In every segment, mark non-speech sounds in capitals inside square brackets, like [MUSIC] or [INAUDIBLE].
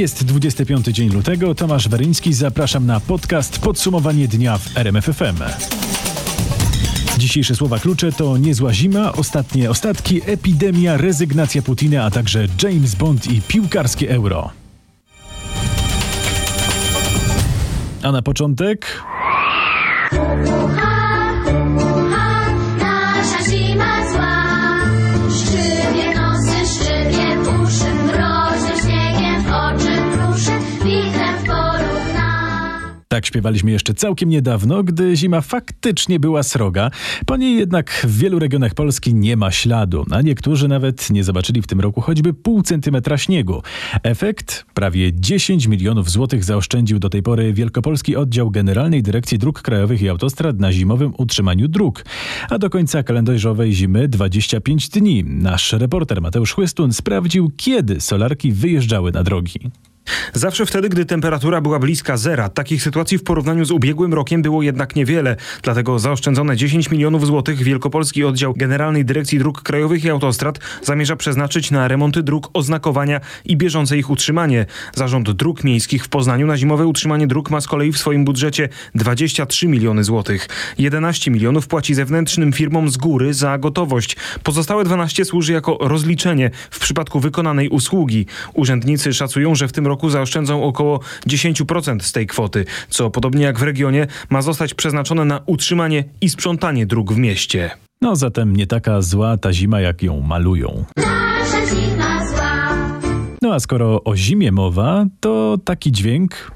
Jest 25 dzień lutego. Tomasz Weryński. Zapraszam na podcast Podsumowanie dnia w RMFFM. Dzisiejsze słowa klucze to niezła zima, ostatnie ostatki, epidemia, rezygnacja Putina, a także James Bond i piłkarskie euro. A na początek... Tak śpiewaliśmy jeszcze całkiem niedawno, gdy zima faktycznie była sroga. Po niej jednak w wielu regionach Polski nie ma śladu, a niektórzy nawet nie zobaczyli w tym roku choćby pół centymetra śniegu. Efekt? Prawie 10 milionów złotych zaoszczędził do tej pory Wielkopolski Oddział Generalnej Dyrekcji Dróg Krajowych i Autostrad na zimowym utrzymaniu dróg. A do końca kalendarzowej zimy 25 dni. Nasz reporter Mateusz Chłystun sprawdził, kiedy solarki wyjeżdżały na drogi. Zawsze wtedy, gdy temperatura była bliska zera. Takich sytuacji w porównaniu z ubiegłym rokiem było jednak niewiele. Dlatego zaoszczędzone 10 milionów złotych Wielkopolski Oddział Generalnej Dyrekcji Dróg Krajowych i Autostrad zamierza przeznaczyć na remonty dróg, oznakowania i bieżące ich utrzymanie. Zarząd Dróg Miejskich w Poznaniu na zimowe utrzymanie dróg ma z kolei w swoim budżecie 23 miliony złotych. 11 milionów płaci zewnętrznym firmom z góry za gotowość. Pozostałe 12 służy jako rozliczenie w przypadku wykonanej usługi. Urzędnicy szacują, że w tym roku zaoszczędzą około 10% z tej kwoty, co podobnie jak w regionie ma zostać przeznaczone na utrzymanie i sprzątanie dróg w mieście. No zatem nie taka zła ta zima, jak ją malują. Nasza zima zła No a skoro o zimie mowa, to taki dźwięk.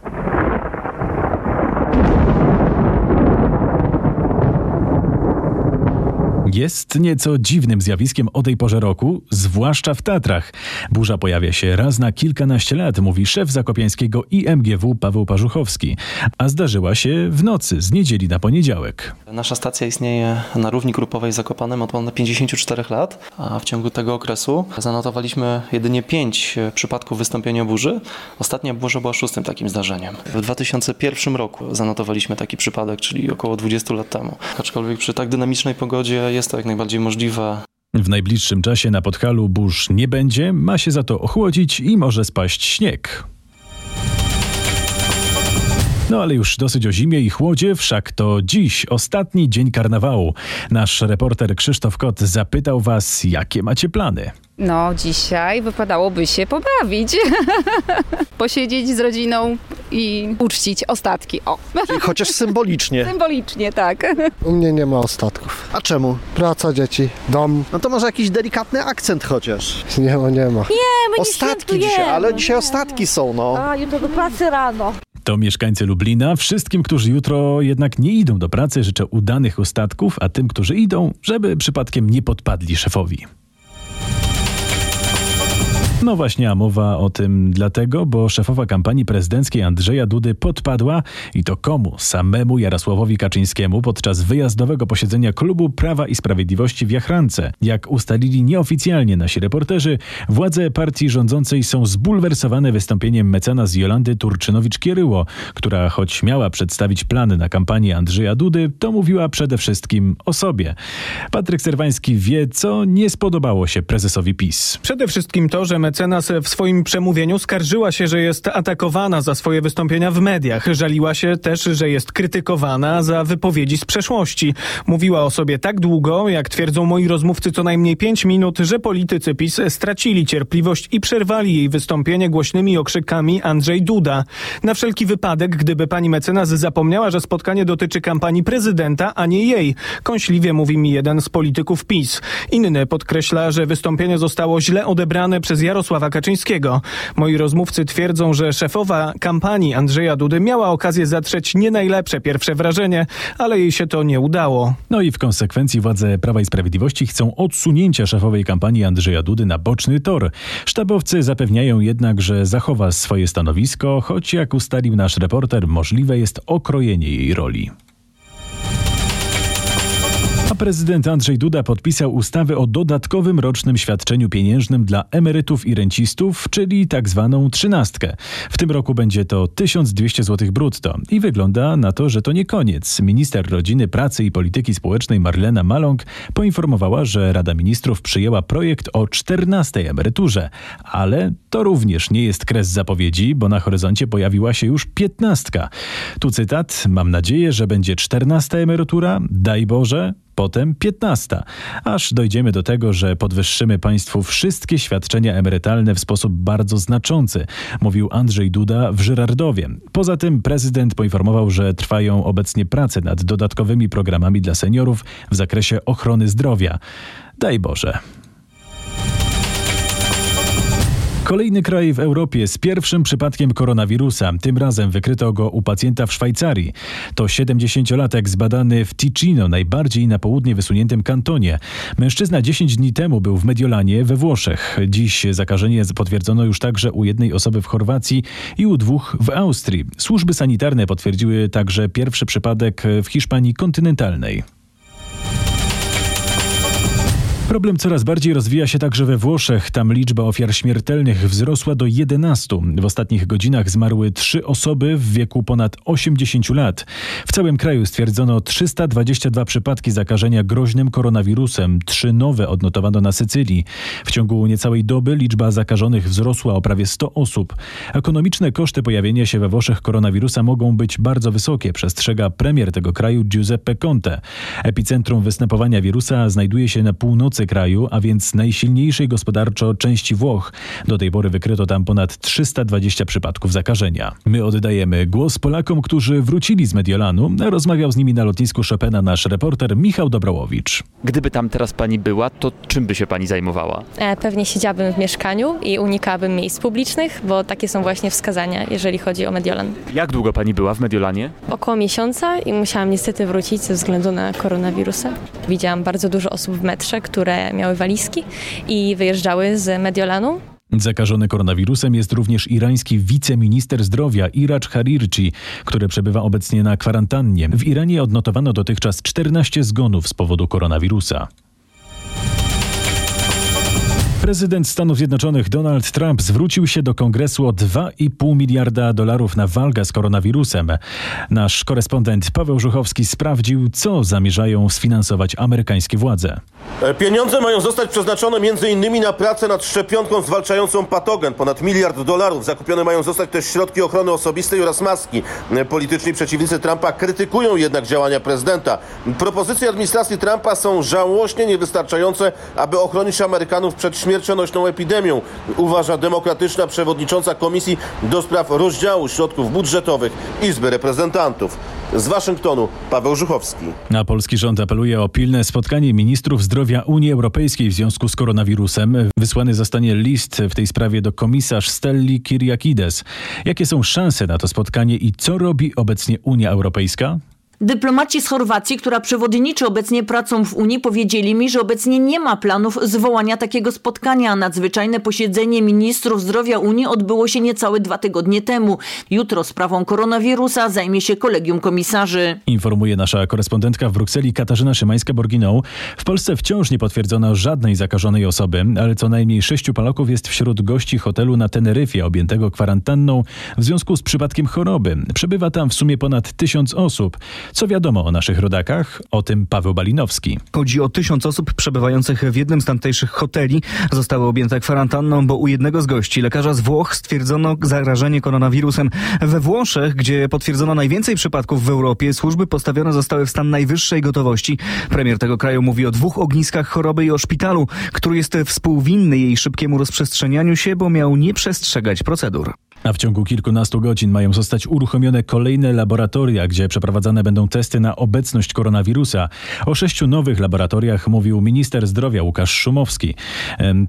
Jest nieco dziwnym zjawiskiem o tej porze roku, zwłaszcza w Tatrach. Burza pojawia się raz na kilkanaście lat, mówi szef zakopiańskiego IMGW Paweł Parzuchowski. A zdarzyła się w nocy, z niedzieli na poniedziałek. Nasza stacja istnieje na równi grupowej w Zakopanem od ponad 54 lat, a w ciągu tego okresu zanotowaliśmy jedynie 5 przypadków wystąpienia burzy. Ostatnia burza była szóstym takim zdarzeniem. W 2001 roku zanotowaliśmy taki przypadek, czyli około 20 lat temu. Aczkolwiek przy tak dynamicznej pogodzie jest to jak najbardziej możliwe. W najbliższym czasie na Podhalu burz nie będzie, ma się za to ochłodzić i może spaść śnieg. No ale już dosyć o zimie i chłodzie, wszak to dziś ostatni dzień karnawału. Nasz reporter Krzysztof Kot zapytał was, jakie macie plany. No, dzisiaj wypadałoby się pobawić. [LAUGHS] Posiedzieć z rodziną i uczcić ostatki. O, Chociaż symbolicznie. [LAUGHS] symbolicznie, tak. U mnie nie ma ostatków. A czemu? Praca, dzieci, dom. No to może jakiś delikatny akcent chociaż. Nie ma, nie ma. my nie Ostatki dzisiaj, ale dzisiaj ostatki są, no. A, jutro do pracy rano. To mieszkańcy Lublina. Wszystkim, którzy jutro jednak nie idą do pracy, życzę udanych ostatków, a tym, którzy idą, żeby przypadkiem nie podpadli szefowi. No właśnie, a mowa o tym dlatego, bo szefowa kampanii prezydenckiej Andrzeja Dudy podpadła i to komu? Samemu Jarosławowi Kaczyńskiemu podczas wyjazdowego posiedzenia klubu Prawa i Sprawiedliwości w Jachrance. Jak ustalili nieoficjalnie nasi reporterzy, władze partii rządzącej są zbulwersowane wystąpieniem mecenas Jolandy Turczynowicz-Kieryło, która choć miała przedstawić plany na kampanię Andrzeja Dudy, to mówiła przede wszystkim o sobie. Patryk Serwański wie, co nie spodobało się prezesowi PiS. Przede wszystkim to, że mecenas w swoim przemówieniu skarżyła się, że jest atakowana za swoje wystąpienia w mediach. Żaliła się też, że jest krytykowana za wypowiedzi z przeszłości. Mówiła o sobie tak długo, jak twierdzą moi rozmówcy, co najmniej pięć minut, że politycy PiS stracili cierpliwość i przerwali jej wystąpienie głośnymi okrzykami Andrzej Duda. Na wszelki wypadek, gdyby pani mecenas zapomniała, że spotkanie dotyczy kampanii prezydenta, a nie jej. Kąśliwie mówi mi jeden z polityków PiS. Inny podkreśla, że wystąpienie zostało źle odebrane przez Jarosława Kaczyńskiego. Moi rozmówcy twierdzą, że szefowa kampanii Andrzeja Dudy miała okazję zatrzeć nie najlepsze pierwsze wrażenie, ale jej się to nie udało. No i w konsekwencji władze Prawa i Sprawiedliwości chcą odsunięcia szefowej kampanii Andrzeja Dudy na boczny tor. Sztabowcy zapewniają jednak, że zachowa swoje stanowisko, choć jak ustalił nasz reporter, możliwe jest okrojenie jej roli. A prezydent Andrzej Duda podpisał ustawę o dodatkowym rocznym świadczeniu pieniężnym dla emerytów i rencistów, czyli tak zwaną trzynastkę. W tym roku będzie to 1200 zł brutto. I wygląda na to, że to nie koniec. Minister Rodziny, Pracy i Polityki Społecznej Marlena Maląg poinformowała, że Rada Ministrów przyjęła projekt o 14 emeryturze. Ale to również nie jest kres zapowiedzi, bo na horyzoncie pojawiła się już 15. Tu cytat: Mam nadzieję, że będzie 14 emerytura, daj Boże, potem 15, aż dojdziemy do tego, że podwyższymy państwu wszystkie świadczenia emerytalne w sposób bardzo znaczący, mówił Andrzej Duda w Żyrardowie. Poza tym prezydent poinformował, że trwają obecnie prace nad dodatkowymi programami dla seniorów w zakresie ochrony zdrowia. Daj Boże. Kolejny kraj w Europie z pierwszym przypadkiem koronawirusa. Tym razem wykryto go u pacjenta w Szwajcarii. To 70-latek zbadany w Ticino, najbardziej na południe wysuniętym kantonie. Mężczyzna 10 dni temu był w Mediolanie we Włoszech. Dziś zakażenie potwierdzono już także u jednej osoby w Chorwacji i u dwóch w Austrii. Służby sanitarne potwierdziły także pierwszy przypadek w Hiszpanii kontynentalnej. Problem coraz bardziej rozwija się także we Włoszech. Tam liczba ofiar śmiertelnych wzrosła do 11. W ostatnich godzinach zmarły trzy osoby w wieku ponad 80 lat. W całym kraju stwierdzono 322 przypadki zakażenia groźnym koronawirusem. Trzy nowe odnotowano na Sycylii. W ciągu niecałej doby liczba zakażonych wzrosła o prawie 100 osób. Ekonomiczne koszty pojawienia się we Włoszech koronawirusa mogą być bardzo wysokie, przestrzega premier tego kraju Giuseppe Conte. Epicentrum występowania wirusa znajduje się na północy kraju, a więc najsilniejszej gospodarczo części Włoch. Do tej pory wykryto tam ponad 320 przypadków zakażenia. My oddajemy głos Polakom, którzy wrócili z Mediolanu. Rozmawiał z nimi na lotnisku Chopina nasz reporter Michał Dobrołowicz. Gdyby tam teraz pani była, to czym by się pani zajmowała? E, Pewnie siedziałabym w mieszkaniu i unikałabym miejsc publicznych, bo takie są właśnie wskazania, jeżeli chodzi o Mediolan. Jak długo pani była w Mediolanie? Około miesiąca i musiałam niestety wrócić ze względu na koronawirusa. Widziałam bardzo dużo osób w metrze, które miały walizki i wyjeżdżały z Mediolanu. Zakażony koronawirusem jest również irański wiceminister zdrowia Iracz Harirci, który przebywa obecnie na kwarantannie. W Iranie odnotowano dotychczas 14 zgonów z powodu koronawirusa. Prezydent Stanów Zjednoczonych Donald Trump zwrócił się do kongresu o 2,5 miliarda dolarów na walkę z koronawirusem. Nasz korespondent Paweł Żuchowski sprawdził, co zamierzają sfinansować amerykańskie władze. Pieniądze mają zostać przeznaczone m.in. na pracę nad szczepionką zwalczającą patogen. Ponad miliard dolarów. Zakupione mają zostać też środki ochrony osobistej oraz maski. Polityczni przeciwnicy Trumpa krytykują jednak działania prezydenta. Propozycje administracji Trumpa są żałośnie niewystarczające, aby ochronić Amerykanów przed śmiercionośną epidemią, uważa demokratyczna przewodnicząca Komisji do spraw rozdziału środków budżetowych Izby Reprezentantów. Z Waszyngtonu Paweł Żuchowski. A polski rząd apeluje o pilne spotkanie ministrów zdrowia Unii Europejskiej w związku z koronawirusem. Wysłany zostanie list w tej sprawie do komisarz Stelli Kyriakides. Jakie są szanse na to spotkanie i co robi obecnie Unia Europejska? Dyplomaci z Chorwacji, która przewodniczy obecnie pracą w Unii, powiedzieli mi, że obecnie nie ma planów zwołania takiego spotkania. Nadzwyczajne posiedzenie ministrów zdrowia Unii odbyło się niecałe dwa tygodnie temu. Jutro sprawą koronawirusa zajmie się kolegium komisarzy. Informuje nasza korespondentka w Brukseli Katarzyna Szymańska-Borginą. W Polsce wciąż nie potwierdzono żadnej zakażonej osoby, ale co najmniej sześciu Polaków jest wśród gości hotelu na Teneryfie objętego kwarantanną w związku z przypadkiem choroby. Przebywa tam w sumie ponad tysiąc osób. Co wiadomo o naszych rodakach? O tym Paweł Balinowski. Chodzi o tysiąc osób przebywających w jednym z tamtejszych hoteli. Zostały objęte kwarantanną, bo u jednego z gości, lekarza z Włoch, stwierdzono zarażenie koronawirusem. We Włoszech, gdzie potwierdzono najwięcej przypadków w Europie, służby postawione zostały w stan najwyższej gotowości. Premier tego kraju mówi o dwóch ogniskach choroby i o szpitalu, który jest współwinny jej szybkiemu rozprzestrzenianiu się, bo miał nie przestrzegać procedur. A w ciągu kilkunastu godzin mają zostać uruchomione kolejne laboratoria, gdzie przeprowadzane będą testy na obecność koronawirusa. O sześciu nowych laboratoriach mówił minister zdrowia Łukasz Szumowski.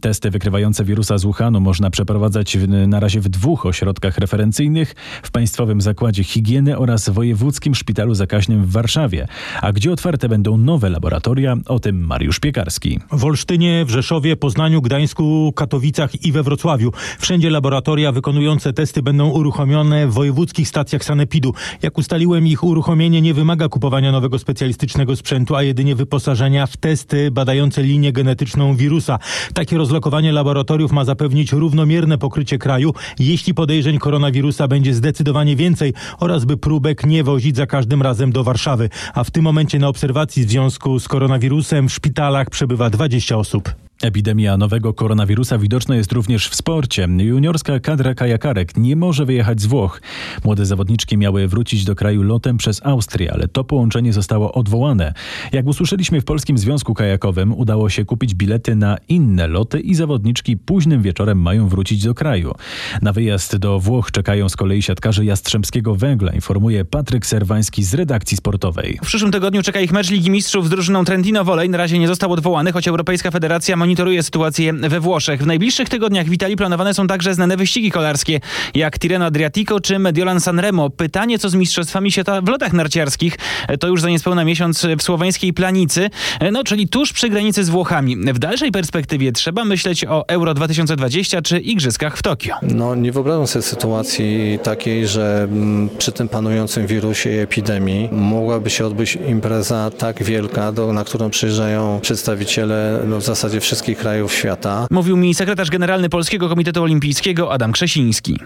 Testy wykrywające wirusa z Wuhanu można przeprowadzać na razie w dwóch ośrodkach referencyjnych, w Państwowym Zakładzie Higieny oraz Wojewódzkim Szpitalu Zakaźnym w Warszawie. A gdzie otwarte będą nowe laboratoria, o tym Mariusz Piekarski. W Olsztynie, w Rzeszowie, Poznaniu, Gdańsku, Katowicach i we Wrocławiu. Wszędzie laboratoria wykonujące testy testy będą uruchomione w wojewódzkich stacjach sanepidu. Jak ustaliłem, ich uruchomienie nie wymaga kupowania nowego specjalistycznego sprzętu, a jedynie wyposażenia w testy badające linię genetyczną wirusa. Takie rozlokowanie laboratoriów ma zapewnić równomierne pokrycie kraju, jeśli podejrzeń koronawirusa będzie zdecydowanie więcej oraz by próbek nie wozić za każdym razem do Warszawy. A w tym momencie na obserwacji w związku z koronawirusem w szpitalach przebywa 20 osób. Epidemia nowego koronawirusa widoczna jest również w sporcie. Juniorska kadra kajakarek nie może wyjechać z Włoch. Młode zawodniczki miały wrócić do kraju lotem przez Austrię, ale to połączenie zostało odwołane. Jak usłyszeliśmy w Polskim Związku Kajakowym, udało się kupić bilety na inne loty i zawodniczki późnym wieczorem mają wrócić do kraju. Na wyjazd do Włoch czekają z kolei siatkarze Jastrzębskiego Węgla, informuje Patryk Serwański z redakcji sportowej. W przyszłym tygodniu czeka ich mecz Ligi Mistrzów z drużyną Trentino Volley. Na razie nie został odwołany, choć Europejska Federacja monitoruje sytuację we Włoszech. W najbliższych tygodniach w Italii planowane są także znane wyścigi kolarskie, jak Tirreno Adriatico czy Mediolan Sanremo. Pytanie, co z Mistrzostwami Świata w lotach narciarskich, to już za niespełna miesiąc w słoweńskiej Planicy, no czyli tuż przy granicy z Włochami. W dalszej perspektywie trzeba myśleć o Euro 2020 czy Igrzyskach w Tokio. No nie wyobrażam sobie sytuacji takiej, że mm, przy tym panującym wirusie i epidemii mogłaby się odbyć impreza tak wielka, do, na którą przyjeżdżają przedstawiciele no, w zasadzie wszystkich krajów świata. Mówił mi sekretarz generalny Polskiego Komitetu Olimpijskiego Adam Krzesiński.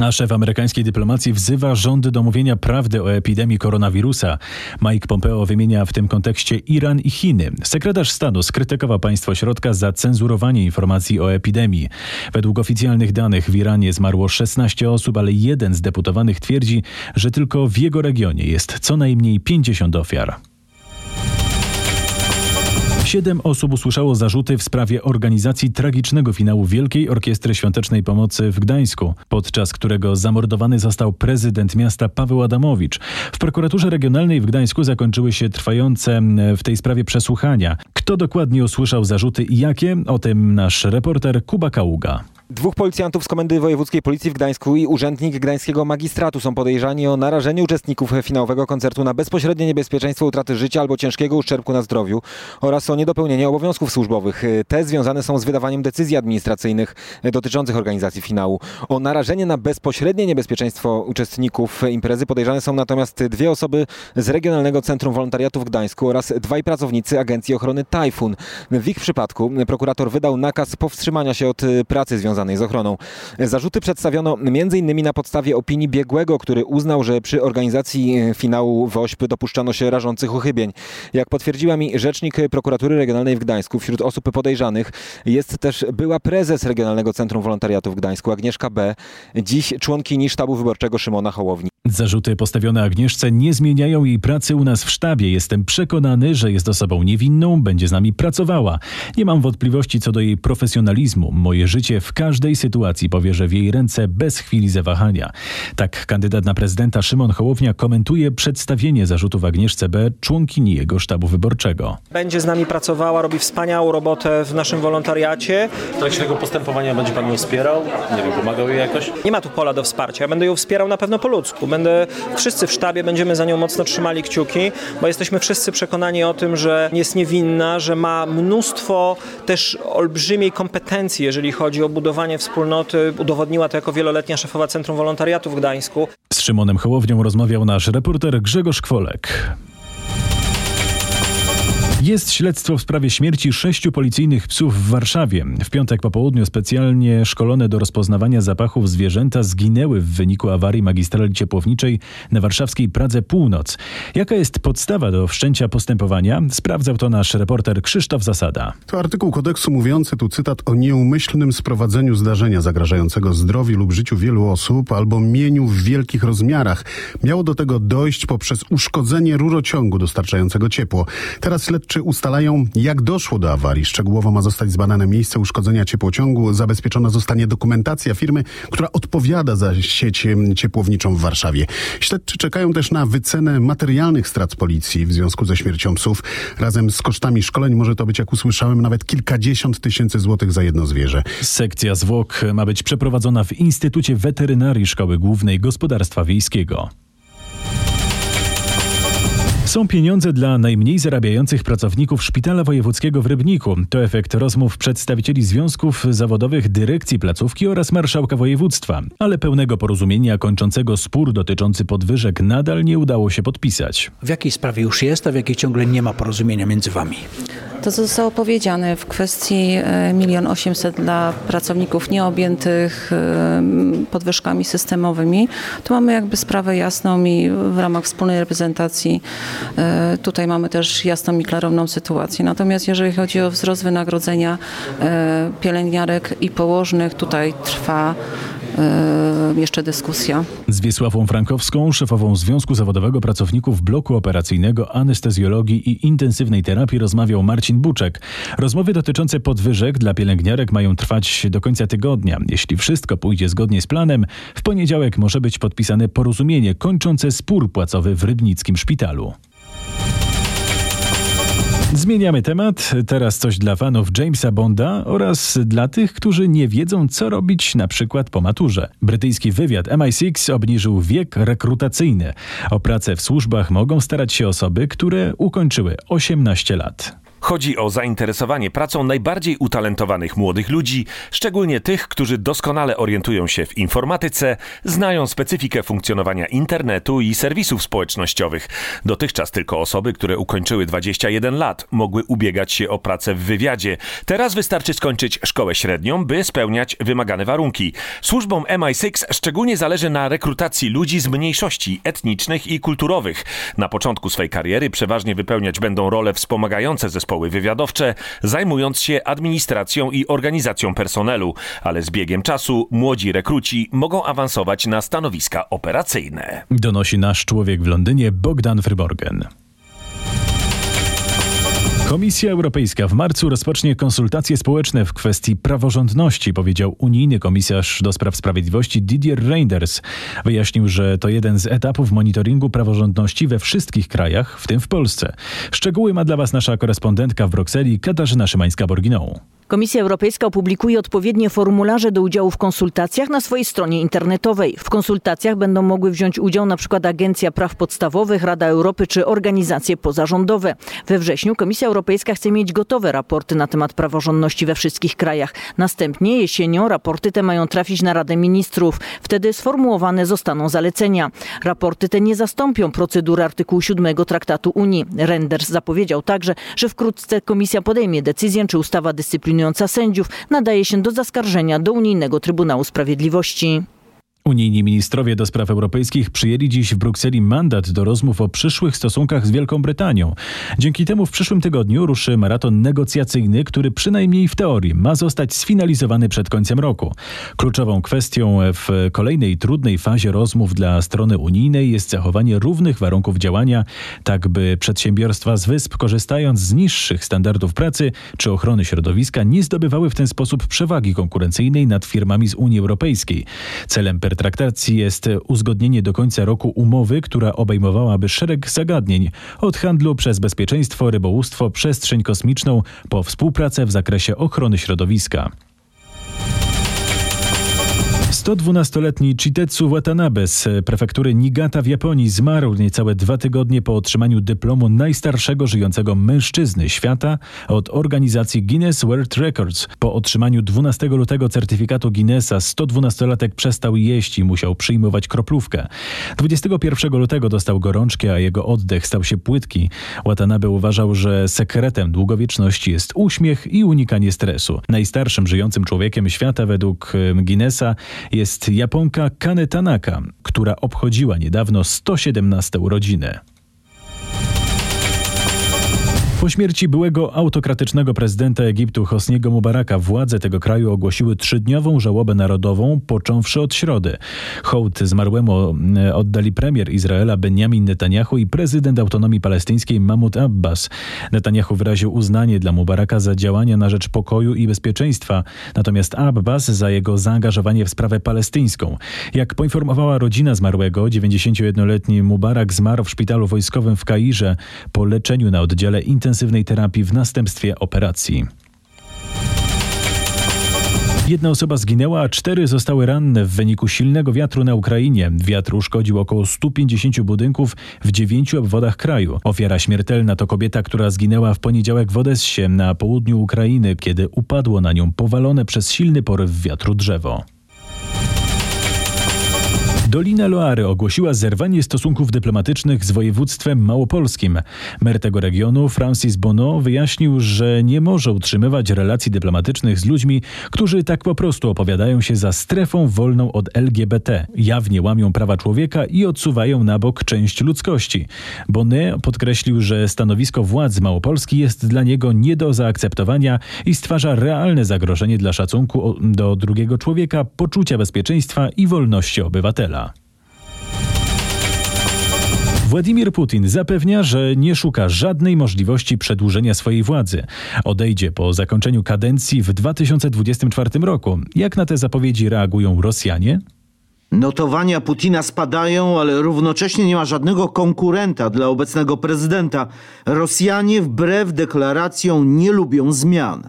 A szef amerykańskiej dyplomacji wzywa rządy do mówienia prawdy o epidemii koronawirusa. Mike Pompeo wymienia w tym kontekście Iran i Chiny. Sekretarz stanu skrytykował państwo środka za cenzurowanie informacji o epidemii. Według oficjalnych danych w Iranie zmarło 16 osób, ale jeden z deputowanych twierdzi, że tylko w jego regionie jest co najmniej 50 ofiar. Siedem osób usłyszało zarzuty w sprawie organizacji tragicznego finału Wielkiej Orkiestry Świątecznej Pomocy w Gdańsku, podczas którego zamordowany został prezydent miasta Paweł Adamowicz. W prokuraturze regionalnej w Gdańsku zakończyły się trwające w tej sprawie przesłuchania. Kto dokładnie usłyszał zarzuty i jakie? O tym nasz reporter Kuba Kaługa. Dwóch policjantów z Komendy Wojewódzkiej Policji w Gdańsku i urzędnik gdańskiego magistratu są podejrzani o narażenie uczestników finałowego koncertu na bezpośrednie niebezpieczeństwo utraty życia albo ciężkiego uszczerbku na zdrowiu oraz o niedopełnienie obowiązków służbowych. Te związane są z wydawaniem decyzji administracyjnych dotyczących organizacji finału. O narażenie na bezpośrednie niebezpieczeństwo uczestników imprezy podejrzane są natomiast dwie osoby z Regionalnego Centrum Wolontariatu w Gdańsku oraz dwaj pracownicy Agencji Ochrony Tajfun. W ich przypadku prokurator wydał nakaz powstrzymania się od pracy związanej związanej z ochroną. Zarzuty przedstawiono m.in. na podstawie opinii biegłego, który uznał, że przy organizacji finału WOŚP dopuszczano się rażących uchybień. Jak potwierdziła mi rzecznik prokuratury regionalnej w Gdańsku, wśród osób podejrzanych jest też była prezes Regionalnego Centrum Wolontariatu w Gdańsku, Agnieszka B., dziś członkini sztabu wyborczego Szymona Hołowni. Zarzuty postawione Agnieszce nie zmieniają jej pracy u nas w sztabie. Jestem przekonany, że jest osobą niewinną, będzie z nami pracowała. Nie mam wątpliwości co do jej profesjonalizmu. Moje życie w każdej sytuacji powierzę w jej ręce bez chwili zawahania. Tak kandydat na prezydenta Szymon Hołownia komentuje przedstawienie zarzutów Agnieszce B., członkini jego sztabu wyborczego. Będzie z nami pracowała, robi wspaniałą robotę w naszym wolontariacie. W trakcie tego postępowania będzie pan ją wspierał? Nie wiem, pomagał jej jakoś? Nie ma tu pola do wsparcia. Ja będę ją wspierał na pewno po ludzku. Będę, wszyscy w sztabie będziemy za nią mocno trzymali kciuki, bo jesteśmy wszyscy przekonani o tym, że jest niewinna, że ma mnóstwo też olbrzymiej kompetencji, jeżeli chodzi o budowanie wspólnoty. Udowodniła to jako wieloletnia szefowa Centrum Wolontariatu w Gdańsku. Z Szymonem Hołownią rozmawiał nasz reporter Grzegorz Kwolek. Jest śledztwo w sprawie śmierci sześciu policyjnych psów w Warszawie. W piątek po południu specjalnie szkolone do rozpoznawania zapachów zwierzęta zginęły w wyniku awarii magistrali ciepłowniczej na warszawskiej Pradze Północ. Jaka jest podstawa do wszczęcia postępowania? Sprawdzał to nasz reporter Krzysztof Zasada. To artykuł kodeksu mówiący tu cytat o nieumyślnym sprowadzeniu zdarzenia zagrażającego zdrowiu lub życiu wielu osób albo mieniu w wielkich rozmiarach. Miało do tego dojść poprzez uszkodzenie rurociągu dostarczającego ciepło. Teraz śledczy ustalają, jak doszło do awarii. Szczegółowo ma zostać zbadane miejsce uszkodzenia ciepłociągu. Zabezpieczona zostanie dokumentacja firmy, która odpowiada za sieć ciepłowniczą w Warszawie. Śledczy czekają też na wycenę materialnych strat policji w związku ze śmiercią psów. Razem z kosztami szkoleń może to być, jak usłyszałem, nawet kilkadziesiąt tysięcy złotych za jedno zwierzę. Sekcja zwłok ma być przeprowadzona w Instytucie Weterynarii Szkoły Głównej Gospodarstwa Wiejskiego. Są pieniądze dla najmniej zarabiających pracowników Szpitala Wojewódzkiego w Rybniku. To efekt rozmów przedstawicieli związków zawodowych, dyrekcji placówki oraz marszałka województwa. Ale pełnego porozumienia kończącego spór dotyczący podwyżek nadal nie udało się podpisać. W jakiej sprawie już jest, a w jakiej ciągle nie ma porozumienia między wami? To, co zostało powiedziane w kwestii 1 800 dla pracowników nieobjętych e, podwyżkami systemowymi, tu mamy jakby sprawę jasną i w ramach wspólnej reprezentacji e, tutaj mamy też jasną i klarowną sytuację. Natomiast jeżeli chodzi o wzrost wynagrodzenia e, pielęgniarek i położnych, tutaj trwa jeszcze dyskusja. Z Wiesławą Frankowską, szefową Związku Zawodowego Pracowników Bloku Operacyjnego Anestezjologii i Intensywnej Terapii rozmawiał Marcin Buczek. Rozmowy dotyczące podwyżek dla pielęgniarek mają trwać do końca tygodnia. Jeśli wszystko pójdzie zgodnie z planem, w poniedziałek może być podpisane porozumienie kończące spór płacowy w Rybnickim Szpitalu. Zmieniamy temat. Teraz coś dla fanów Jamesa Bonda oraz dla tych, którzy nie wiedzą, co robić na przykład po maturze. Brytyjski wywiad MI6 obniżył wiek rekrutacyjny. O pracę w służbach mogą starać się osoby, które ukończyły 18 lat. Chodzi o zainteresowanie pracą najbardziej utalentowanych młodych ludzi, szczególnie tych, którzy doskonale orientują się w informatyce, znają specyfikę funkcjonowania internetu i serwisów społecznościowych. Dotychczas tylko osoby, które ukończyły 21 lat, mogły ubiegać się o pracę w wywiadzie. Teraz wystarczy skończyć szkołę średnią, by spełniać wymagane warunki. Służbom MI6 szczególnie zależy na rekrutacji ludzi z mniejszości etnicznych i kulturowych. Na początku swej kariery przeważnie wypełniać będą role wspomagające zespołu zespoły wywiadowcze, zajmując się administracją i organizacją personelu, ale z biegiem czasu młodzi rekruci mogą awansować na stanowiska operacyjne. Donosi nasz człowiek w Londynie Bogdan Fryborgen. Komisja Europejska w marcu rozpocznie konsultacje społeczne w kwestii praworządności, powiedział unijny komisarz do spraw sprawiedliwości Didier Reinders. Wyjaśnił, że to jeden z etapów monitoringu praworządności we wszystkich krajach, w tym w Polsce. Szczegóły ma dla Was nasza korespondentka w Brukseli Katarzyna Szymańska-Borginą. Komisja Europejska opublikuje odpowiednie formularze do udziału w konsultacjach na swojej stronie internetowej. W konsultacjach będą mogły wziąć udział np. Agencja Praw Podstawowych, Rada Europy czy organizacje pozarządowe. We wrześniu Komisja Europejska chce mieć gotowe raporty na temat praworządności we wszystkich krajach. Następnie jesienią raporty te mają trafić na Radę Ministrów. Wtedy sformułowane zostaną zalecenia. Raporty te nie zastąpią procedury artykułu 7 Traktatu Unii. Renders zapowiedział także, że wkrótce Komisja podejmie decyzję, czy ustawa dyscyplinarna dyscyplinująca sędziów nadaje się do zaskarżenia do Unijnego Trybunału Sprawiedliwości. Unijni ministrowie do spraw europejskich przyjęli dziś w Brukseli mandat do rozmów o przyszłych stosunkach z Wielką Brytanią. Dzięki temu w przyszłym tygodniu ruszy maraton negocjacyjny, który przynajmniej w teorii ma zostać sfinalizowany przed końcem roku. Kluczową kwestią w kolejnej trudnej fazie rozmów dla strony unijnej jest zachowanie równych warunków działania, tak by przedsiębiorstwa z wysp, korzystając z niższych standardów pracy czy ochrony środowiska, nie zdobywały w ten sposób przewagi konkurencyjnej nad firmami z Unii Europejskiej. Celem traktacji jest uzgodnienie do końca roku umowy, która obejmowałaby szereg zagadnień od handlu przez bezpieczeństwo, rybołówstwo, przestrzeń kosmiczną po współpracę w zakresie ochrony środowiska. 112-letni Chitetsu Watanabe z prefektury Niigata w Japonii zmarł niecałe dwa tygodnie po otrzymaniu dyplomu najstarszego żyjącego mężczyzny świata od organizacji Guinness World Records. Po otrzymaniu 12 lutego certyfikatu Guinnessa 112-latek przestał jeść i musiał przyjmować kroplówkę. 21 lutego dostał gorączkę, a jego oddech stał się płytki. Watanabe uważał, że sekretem długowieczności jest uśmiech i unikanie stresu. Najstarszym żyjącym człowiekiem świata według Guinnessa jest Japonka Kane Tanaka, która obchodziła niedawno 117 urodziny. Po śmierci byłego autokratycznego prezydenta Egiptu Hosniego Mubaraka władze tego kraju ogłosiły trzydniową żałobę narodową, począwszy od środy. Hołd zmarłemu e, oddali premier Izraela Benjamin Netanyahu i prezydent autonomii palestyńskiej Mahmoud Abbas. Netanyahu wyraził uznanie dla Mubaraka za działania na rzecz pokoju i bezpieczeństwa, natomiast Abbas za jego zaangażowanie w sprawę palestyńską. Jak poinformowała rodzina zmarłego, 91-letni Mubarak zmarł w szpitalu wojskowym w Kairze po leczeniu na oddziale intensywnej intensywnej terapii w następstwie operacji. Jedna osoba zginęła, a cztery zostały ranne w wyniku silnego wiatru na Ukrainie. Wiatr uszkodził około 150 budynków w dziewięciu obwodach kraju. Ofiara śmiertelna to kobieta, która zginęła w poniedziałek w Odessie na południu Ukrainy, kiedy upadło na nią powalone przez silny poryw wiatru drzewo. Dolina Loary ogłosiła zerwanie stosunków dyplomatycznych z województwem małopolskim. Mer tego regionu, Francis Bono, wyjaśnił, że nie może utrzymywać relacji dyplomatycznych z ludźmi, którzy tak po prostu opowiadają się za strefą wolną od LGBT, jawnie łamią prawa człowieka i odsuwają na bok część ludzkości. Bonnet podkreślił, że stanowisko władz Małopolski jest dla niego nie do zaakceptowania i stwarza realne zagrożenie dla szacunku do drugiego człowieka, poczucia bezpieczeństwa i wolności obywatela. Władimir Putin zapewnia, że nie szuka żadnej możliwości przedłużenia swojej władzy. Odejdzie po zakończeniu kadencji w 2024 roku. Jak na te zapowiedzi reagują Rosjanie? Notowania Putina spadają, ale równocześnie nie ma żadnego konkurenta dla obecnego prezydenta. Rosjanie wbrew deklaracjom nie lubią zmian.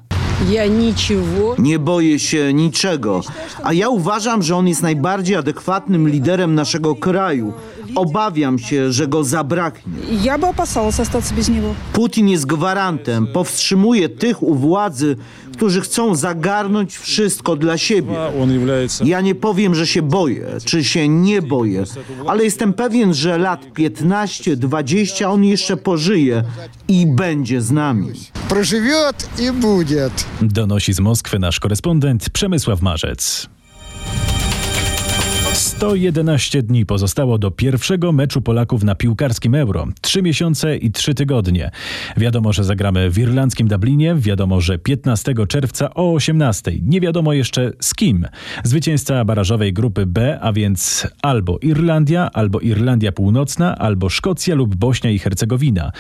Nie boję się niczego, a ja uważam, że on jest najbardziej adekwatnym liderem naszego kraju. Obawiam się, że go zabraknie. Ja by opasała zostać bez niego. Putin jest gwarantem, powstrzymuje tych u władzy, którzy chcą zagarnąć wszystko dla siebie. Ja nie powiem, że się boję, czy się nie boję, ale jestem pewien, że lat 15-20 on jeszcze pożyje i będzie z nami. Prożywiot i będzie. Donosi z Moskwy nasz korespondent Przemysław Marzec. 111 dni pozostało do pierwszego meczu Polaków na piłkarskim Euro. Trzy miesiące i trzy tygodnie. Wiadomo, że zagramy w irlandzkim Dublinie. Wiadomo, że 15 czerwca o 18. Nie wiadomo jeszcze z kim. Zwycięzca barażowej grupy B, a więc albo Irlandia, albo Irlandia Północna, albo Szkocja lub Bośnia i Hercegowina.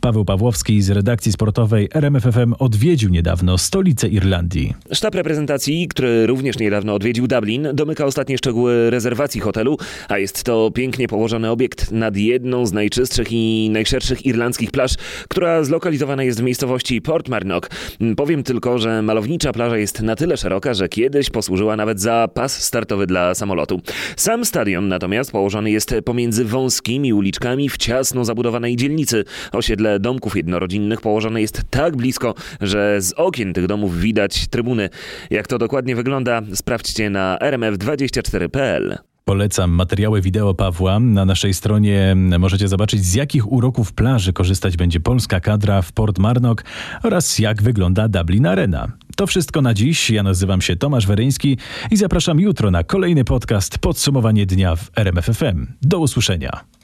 Paweł Pawłowski z redakcji sportowej RMFFM odwiedził niedawno stolicę Irlandii. Sztab reprezentacji, który również niedawno odwiedził Dublin, domyka ostatnie szczegóły rezerwacji hotelu, a jest to pięknie położony obiekt nad jedną z najczystszych i najszerszych irlandzkich plaż, która zlokalizowana jest w miejscowości Portmarnock. Powiem tylko, że malownicza plaża jest na tyle szeroka, że kiedyś posłużyła nawet za pas startowy dla samolotu. Sam stadion natomiast położony jest pomiędzy wąskimi uliczkami w ciasno zabudowanej dzielnicy. Osiedle domków jednorodzinnych położone jest tak blisko, że z okien tych domów widać trybuny. Jak to dokładnie wygląda, sprawdźcie na rmf24.pl. Polecam materiały wideo Pawła. Na naszej stronie możecie zobaczyć, z jakich uroków plaży korzystać będzie polska kadra w Port Marnock oraz jak wygląda Dublin Arena. To wszystko na dziś. Ja nazywam się Tomasz Weryński i zapraszam jutro na kolejny podcast Podsumowanie dnia w RMFFM. Do usłyszenia.